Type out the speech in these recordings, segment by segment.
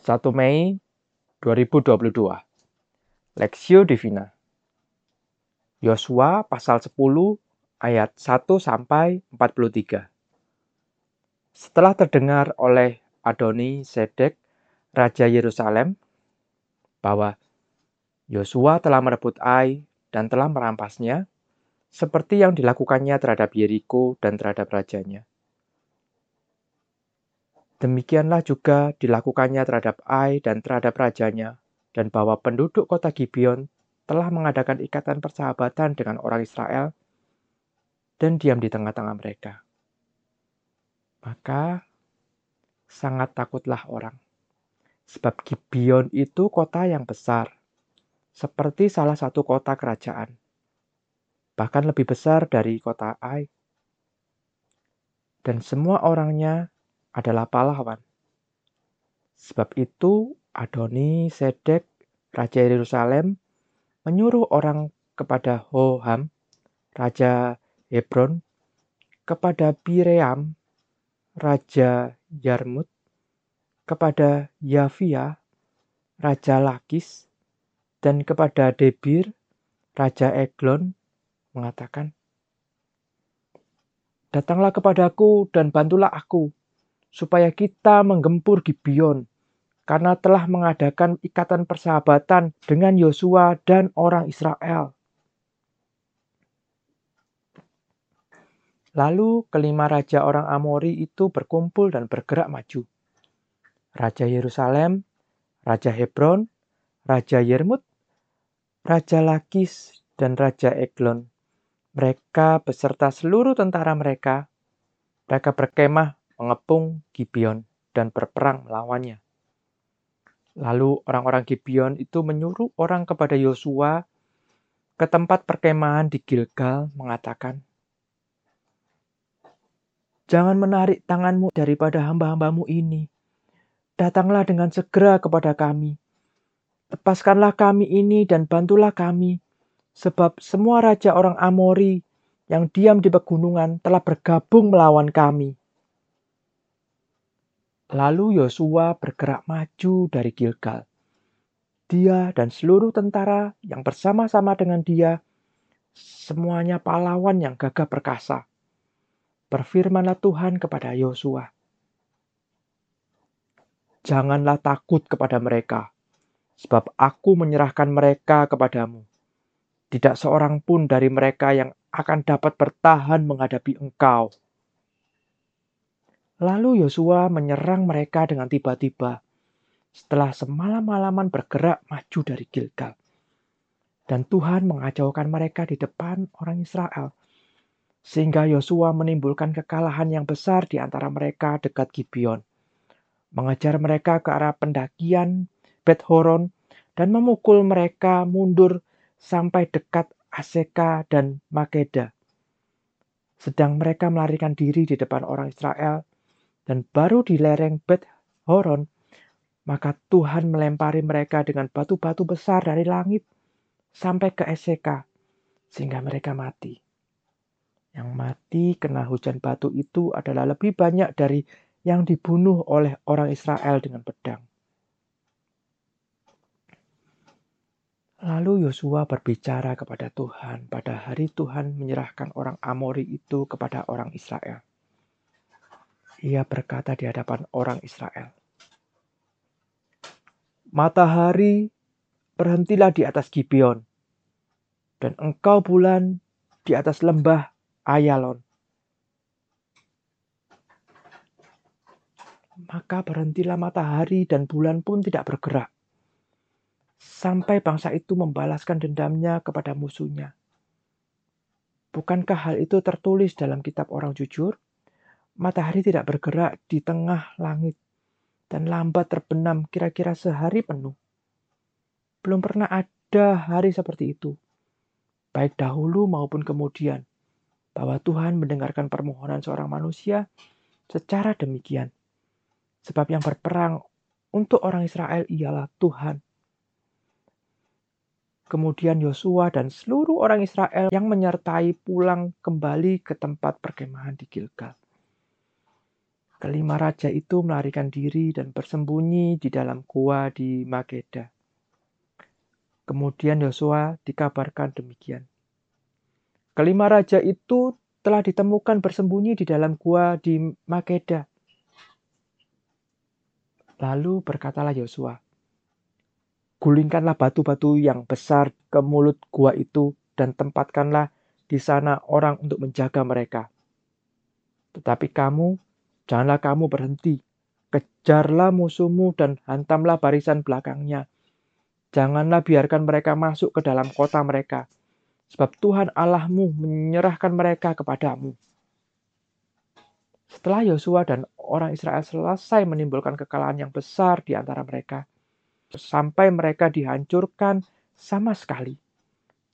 1 Mei 2022 Lexio Divina. Yosua pasal 10 ayat 1 sampai 43 Setelah terdengar oleh Adoni Sedek Raja Yerusalem bahwa Yosua telah merebut Ai dan telah merampasnya seperti yang dilakukannya terhadap Yeriko dan terhadap rajanya Demikianlah juga dilakukannya terhadap Ai dan terhadap rajanya, dan bahwa penduduk kota Gibeon telah mengadakan ikatan persahabatan dengan orang Israel dan diam di tengah-tengah mereka. Maka sangat takutlah orang. Sebab Gibeon itu kota yang besar, seperti salah satu kota kerajaan. Bahkan lebih besar dari kota Ai. Dan semua orangnya adalah pahlawan. Sebab itu Adoni Sedek, Raja Yerusalem, menyuruh orang kepada Hoham, Raja Hebron, kepada Biream, Raja Yarmut, kepada Yafia, Raja Lakis, dan kepada Debir, Raja Eglon, mengatakan, Datanglah kepadaku dan bantulah aku, supaya kita menggempur Gibeon karena telah mengadakan ikatan persahabatan dengan Yosua dan orang Israel. Lalu kelima raja orang Amori itu berkumpul dan bergerak maju. Raja Yerusalem, Raja Hebron, Raja Yermut, Raja Lakis, dan Raja Eglon. Mereka beserta seluruh tentara mereka, mereka berkemah mengepung Gibeon dan berperang melawannya. Lalu orang-orang Gibeon itu menyuruh orang kepada Yosua ke tempat perkemahan di Gilgal mengatakan, Jangan menarik tanganmu daripada hamba-hambamu ini. Datanglah dengan segera kepada kami. Lepaskanlah kami ini dan bantulah kami, sebab semua raja orang Amori yang diam di pegunungan telah bergabung melawan kami. Lalu Yosua bergerak maju dari Gilgal. Dia dan seluruh tentara yang bersama-sama dengan dia, semuanya pahlawan yang gagah perkasa. Berfirmanlah Tuhan kepada Yosua, Janganlah takut kepada mereka, sebab aku menyerahkan mereka kepadamu. Tidak seorang pun dari mereka yang akan dapat bertahan menghadapi engkau. Lalu Yosua menyerang mereka dengan tiba-tiba setelah semalam-malaman bergerak maju dari Gilgal. Dan Tuhan mengacaukan mereka di depan orang Israel. Sehingga Yosua menimbulkan kekalahan yang besar di antara mereka dekat Gibeon. Mengejar mereka ke arah pendakian Bet Horon dan memukul mereka mundur sampai dekat Aseka dan Makeda. Sedang mereka melarikan diri di depan orang Israel, dan baru di lereng Bet Horon, maka Tuhan melempari mereka dengan batu-batu besar dari langit sampai ke Eseka, sehingga mereka mati. Yang mati kena hujan batu itu adalah lebih banyak dari yang dibunuh oleh orang Israel dengan pedang. Lalu Yosua berbicara kepada Tuhan pada hari Tuhan menyerahkan orang Amori itu kepada orang Israel ia berkata di hadapan orang Israel, Matahari, berhentilah di atas Gibeon, dan engkau bulan di atas lembah Ayalon. Maka berhentilah matahari dan bulan pun tidak bergerak, sampai bangsa itu membalaskan dendamnya kepada musuhnya. Bukankah hal itu tertulis dalam kitab orang jujur? Matahari tidak bergerak di tengah langit dan lambat terbenam kira-kira sehari penuh. Belum pernah ada hari seperti itu, baik dahulu maupun kemudian, bahwa Tuhan mendengarkan permohonan seorang manusia secara demikian. Sebab yang berperang untuk orang Israel ialah Tuhan. Kemudian Yosua dan seluruh orang Israel yang menyertai pulang kembali ke tempat perkemahan di Gilgal. Kelima raja itu melarikan diri dan bersembunyi di dalam gua di Mageda. Kemudian Yosua dikabarkan demikian. Kelima raja itu telah ditemukan bersembunyi di dalam gua di Mageda. Lalu berkatalah Yosua, Gulingkanlah batu-batu yang besar ke mulut gua itu dan tempatkanlah di sana orang untuk menjaga mereka. Tetapi kamu, janganlah kamu berhenti. Kejarlah musuhmu dan hantamlah barisan belakangnya. Janganlah biarkan mereka masuk ke dalam kota mereka. Sebab Tuhan Allahmu menyerahkan mereka kepadamu. Setelah Yosua dan orang Israel selesai menimbulkan kekalahan yang besar di antara mereka, sampai mereka dihancurkan sama sekali.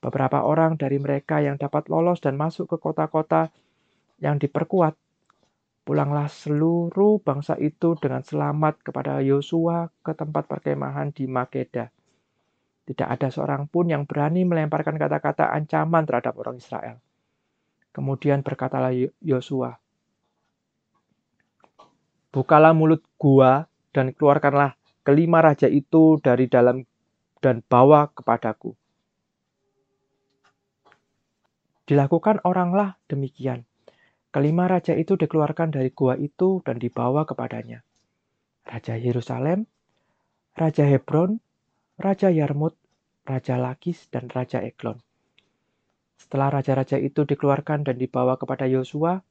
Beberapa orang dari mereka yang dapat lolos dan masuk ke kota-kota yang diperkuat, pulanglah seluruh bangsa itu dengan selamat kepada Yosua ke tempat perkemahan di Makeda. Tidak ada seorang pun yang berani melemparkan kata-kata ancaman terhadap orang Israel. Kemudian berkatalah Yosua, Bukalah mulut gua dan keluarkanlah kelima raja itu dari dalam dan bawa kepadaku. Dilakukan oranglah demikian. Kelima raja itu dikeluarkan dari gua itu dan dibawa kepadanya. Raja Yerusalem, Raja Hebron, Raja Yarmut, Raja Lakis, dan Raja Eglon. Setelah raja-raja itu dikeluarkan dan dibawa kepada Yosua,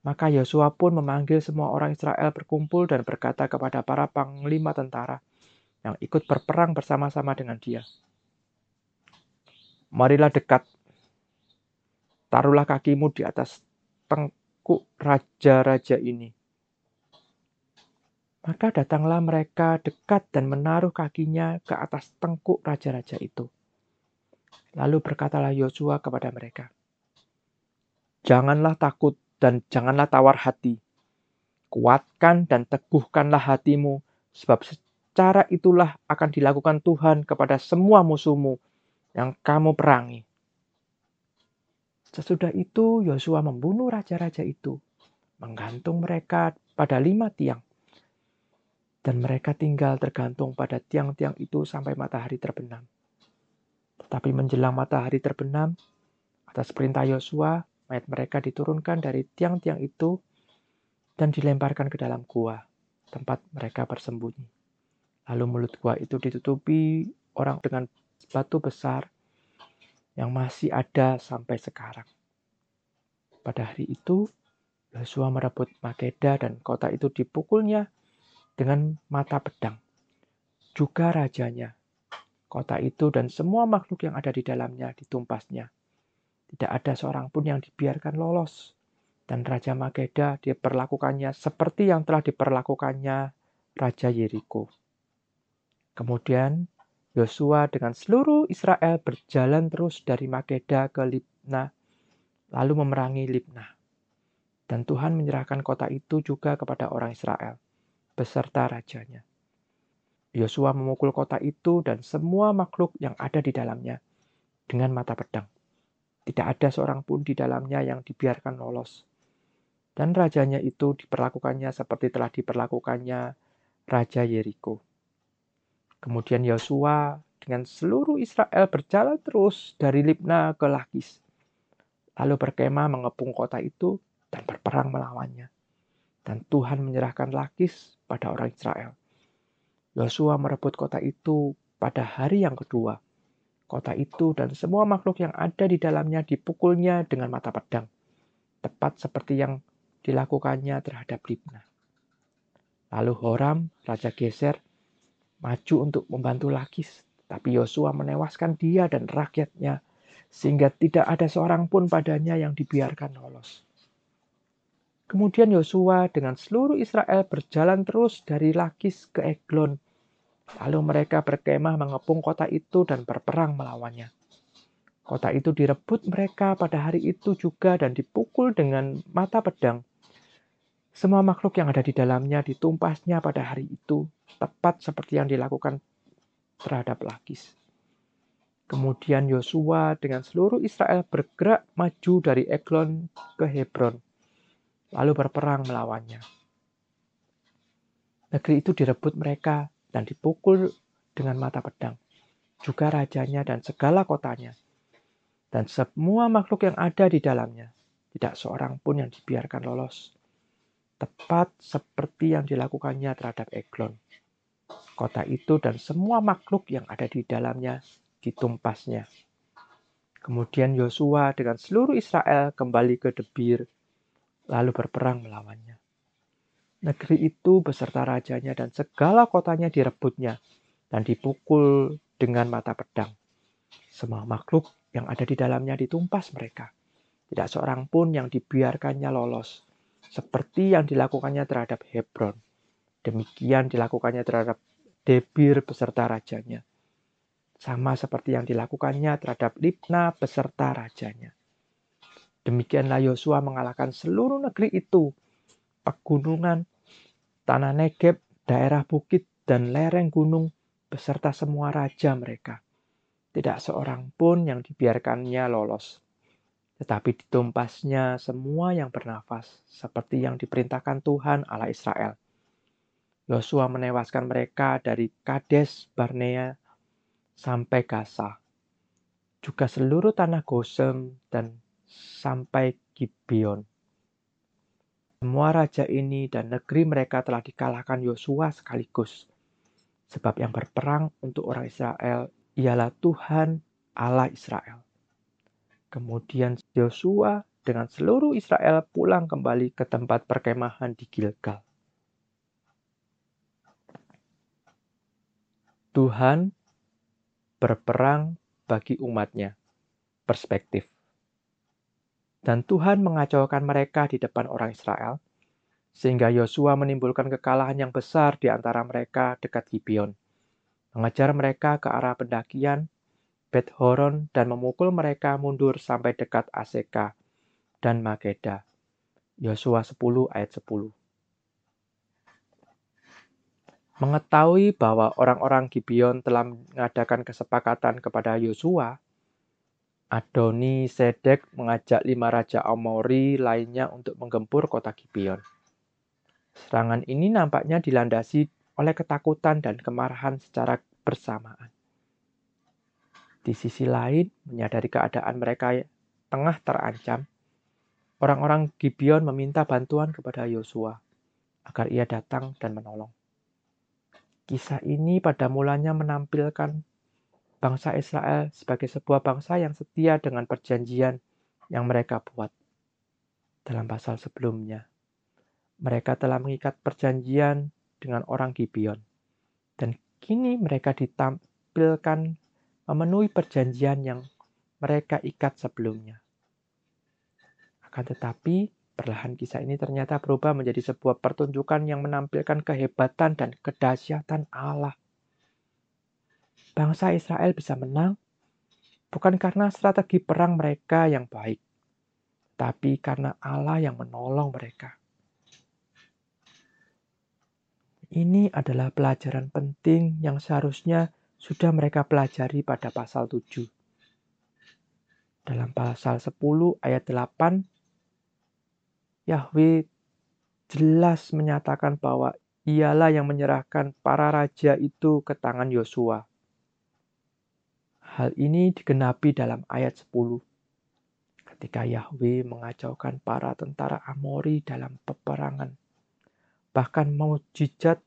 maka Yosua pun memanggil semua orang Israel berkumpul dan berkata kepada para panglima tentara yang ikut berperang bersama-sama dengan dia. Marilah dekat, taruhlah kakimu di atas tengkuk raja-raja ini. Maka datanglah mereka dekat dan menaruh kakinya ke atas tengkuk raja-raja itu. Lalu berkatalah Yosua kepada mereka, Janganlah takut dan janganlah tawar hati. Kuatkan dan teguhkanlah hatimu, sebab secara itulah akan dilakukan Tuhan kepada semua musuhmu yang kamu perangi. Sesudah itu Yosua membunuh raja-raja itu, menggantung mereka pada lima tiang. Dan mereka tinggal tergantung pada tiang-tiang itu sampai matahari terbenam. Tetapi menjelang matahari terbenam, atas perintah Yosua, Mayat mereka diturunkan dari tiang-tiang itu dan dilemparkan ke dalam gua, tempat mereka bersembunyi. Lalu mulut gua itu ditutupi orang dengan batu besar yang masih ada sampai sekarang. Pada hari itu, Yosua merebut Makeda dan kota itu dipukulnya dengan mata pedang. Juga rajanya, kota itu dan semua makhluk yang ada di dalamnya ditumpasnya. Tidak ada seorang pun yang dibiarkan lolos. Dan Raja Mageda diperlakukannya seperti yang telah diperlakukannya Raja Yeriko. Kemudian Yosua dengan seluruh Israel berjalan terus dari Mageda ke Libna, lalu memerangi Libna. Dan Tuhan menyerahkan kota itu juga kepada orang Israel, beserta rajanya. Yosua memukul kota itu dan semua makhluk yang ada di dalamnya dengan mata pedang. Tidak ada seorang pun di dalamnya yang dibiarkan lolos. Dan rajanya itu diperlakukannya seperti telah diperlakukannya Raja Yeriko. Kemudian Yosua dengan seluruh Israel berjalan terus dari Libna ke Lakis. Lalu berkemah mengepung kota itu dan berperang melawannya. Dan Tuhan menyerahkan Lakis pada orang Israel. Yosua merebut kota itu pada hari yang kedua Kota itu dan semua makhluk yang ada di dalamnya dipukulnya dengan mata pedang, tepat seperti yang dilakukannya terhadap Libna. Lalu Horam, Raja Geser, maju untuk membantu Lakis, tapi Yosua menewaskan dia dan rakyatnya, sehingga tidak ada seorang pun padanya yang dibiarkan lolos. Kemudian Yosua dengan seluruh Israel berjalan terus dari Lakis ke Eglon, Lalu mereka berkemah mengepung kota itu dan berperang melawannya. Kota itu direbut mereka pada hari itu juga dan dipukul dengan mata pedang. Semua makhluk yang ada di dalamnya ditumpasnya pada hari itu, tepat seperti yang dilakukan terhadap Lakis. Kemudian Yosua dengan seluruh Israel bergerak maju dari Eglon ke Hebron, lalu berperang melawannya. Negeri itu direbut mereka dan dipukul dengan mata pedang, juga rajanya dan segala kotanya, dan semua makhluk yang ada di dalamnya. Tidak seorang pun yang dibiarkan lolos. Tepat seperti yang dilakukannya terhadap Eglon. Kota itu dan semua makhluk yang ada di dalamnya ditumpasnya. Kemudian Yosua dengan seluruh Israel kembali ke Debir, lalu berperang melawannya. Negeri itu beserta rajanya dan segala kotanya direbutnya dan dipukul dengan mata pedang. Semua makhluk yang ada di dalamnya ditumpas mereka. Tidak seorang pun yang dibiarkannya lolos, seperti yang dilakukannya terhadap Hebron. Demikian dilakukannya terhadap Debir beserta rajanya. Sama seperti yang dilakukannya terhadap Libna beserta rajanya. Demikianlah Yosua mengalahkan seluruh negeri itu pegunungan, tanah Negeb, daerah bukit, dan lereng gunung beserta semua raja mereka. Tidak seorang pun yang dibiarkannya lolos. Tetapi ditumpasnya semua yang bernafas, seperti yang diperintahkan Tuhan Allah Israel. Yosua menewaskan mereka dari Kades Barnea sampai Gaza, juga seluruh tanah Gosem dan sampai Gibeon. Semua raja ini dan negeri mereka telah dikalahkan Yosua sekaligus. Sebab yang berperang untuk orang Israel ialah Tuhan Allah Israel. Kemudian Yosua dengan seluruh Israel pulang kembali ke tempat perkemahan di Gilgal. Tuhan berperang bagi umatnya. Perspektif. Dan Tuhan mengacaukan mereka di depan orang Israel, sehingga Yosua menimbulkan kekalahan yang besar di antara mereka dekat Gibeon, mengejar mereka ke arah pendakian Bet Horon dan memukul mereka mundur sampai dekat Aseka dan Makeda. Yosua 10 ayat 10. Mengetahui bahwa orang-orang Gibeon telah mengadakan kesepakatan kepada Yosua, Adoni Sedek mengajak lima raja Amori lainnya untuk menggempur kota Gibeon. Serangan ini nampaknya dilandasi oleh ketakutan dan kemarahan secara bersamaan. Di sisi lain, menyadari keadaan mereka tengah terancam, orang-orang Gibeon meminta bantuan kepada Yosua agar ia datang dan menolong. Kisah ini pada mulanya menampilkan bangsa Israel sebagai sebuah bangsa yang setia dengan perjanjian yang mereka buat. Dalam pasal sebelumnya, mereka telah mengikat perjanjian dengan orang Gibeon. Dan kini mereka ditampilkan memenuhi perjanjian yang mereka ikat sebelumnya. Akan tetapi, perlahan kisah ini ternyata berubah menjadi sebuah pertunjukan yang menampilkan kehebatan dan kedahsyatan Allah bangsa Israel bisa menang bukan karena strategi perang mereka yang baik, tapi karena Allah yang menolong mereka. Ini adalah pelajaran penting yang seharusnya sudah mereka pelajari pada pasal 7. Dalam pasal 10 ayat 8, Yahweh jelas menyatakan bahwa ialah yang menyerahkan para raja itu ke tangan Yosua. Hal ini digenapi dalam ayat 10. Ketika Yahweh mengacaukan para tentara Amori dalam peperangan. Bahkan mujizat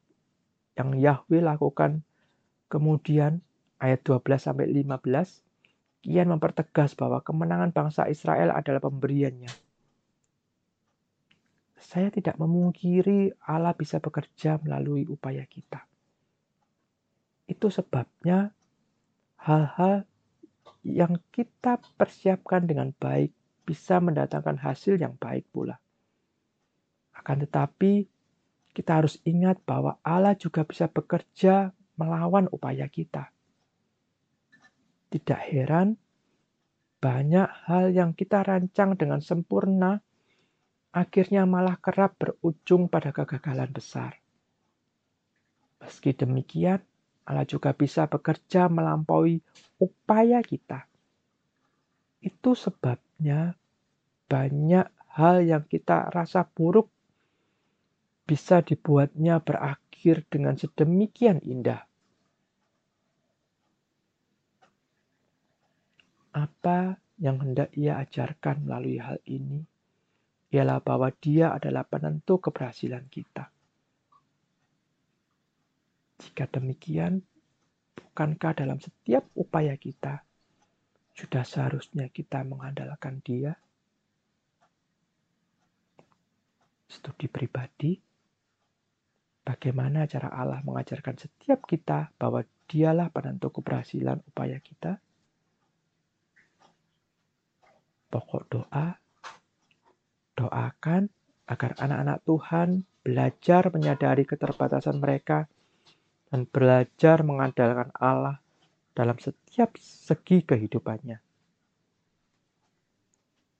yang Yahweh lakukan kemudian ayat 12 sampai 15 kian mempertegas bahwa kemenangan bangsa Israel adalah pemberiannya. Saya tidak memungkiri Allah bisa bekerja melalui upaya kita. Itu sebabnya hal-hal yang kita persiapkan dengan baik bisa mendatangkan hasil yang baik pula. Akan tetapi, kita harus ingat bahwa Allah juga bisa bekerja melawan upaya kita. Tidak heran, banyak hal yang kita rancang dengan sempurna akhirnya malah kerap berujung pada kegagalan besar. Meski demikian, Allah juga bisa bekerja melampaui upaya kita. Itu sebabnya banyak hal yang kita rasa buruk bisa dibuatnya berakhir dengan sedemikian indah. Apa yang hendak ia ajarkan melalui hal ini ialah bahwa dia adalah penentu keberhasilan kita. Jika demikian, bukankah dalam setiap upaya kita sudah seharusnya kita mengandalkan dia? Studi pribadi, bagaimana cara Allah mengajarkan setiap kita bahwa dialah penentu keberhasilan upaya kita? Pokok doa, doakan agar anak-anak Tuhan belajar menyadari keterbatasan mereka dan belajar mengandalkan Allah dalam setiap segi kehidupannya.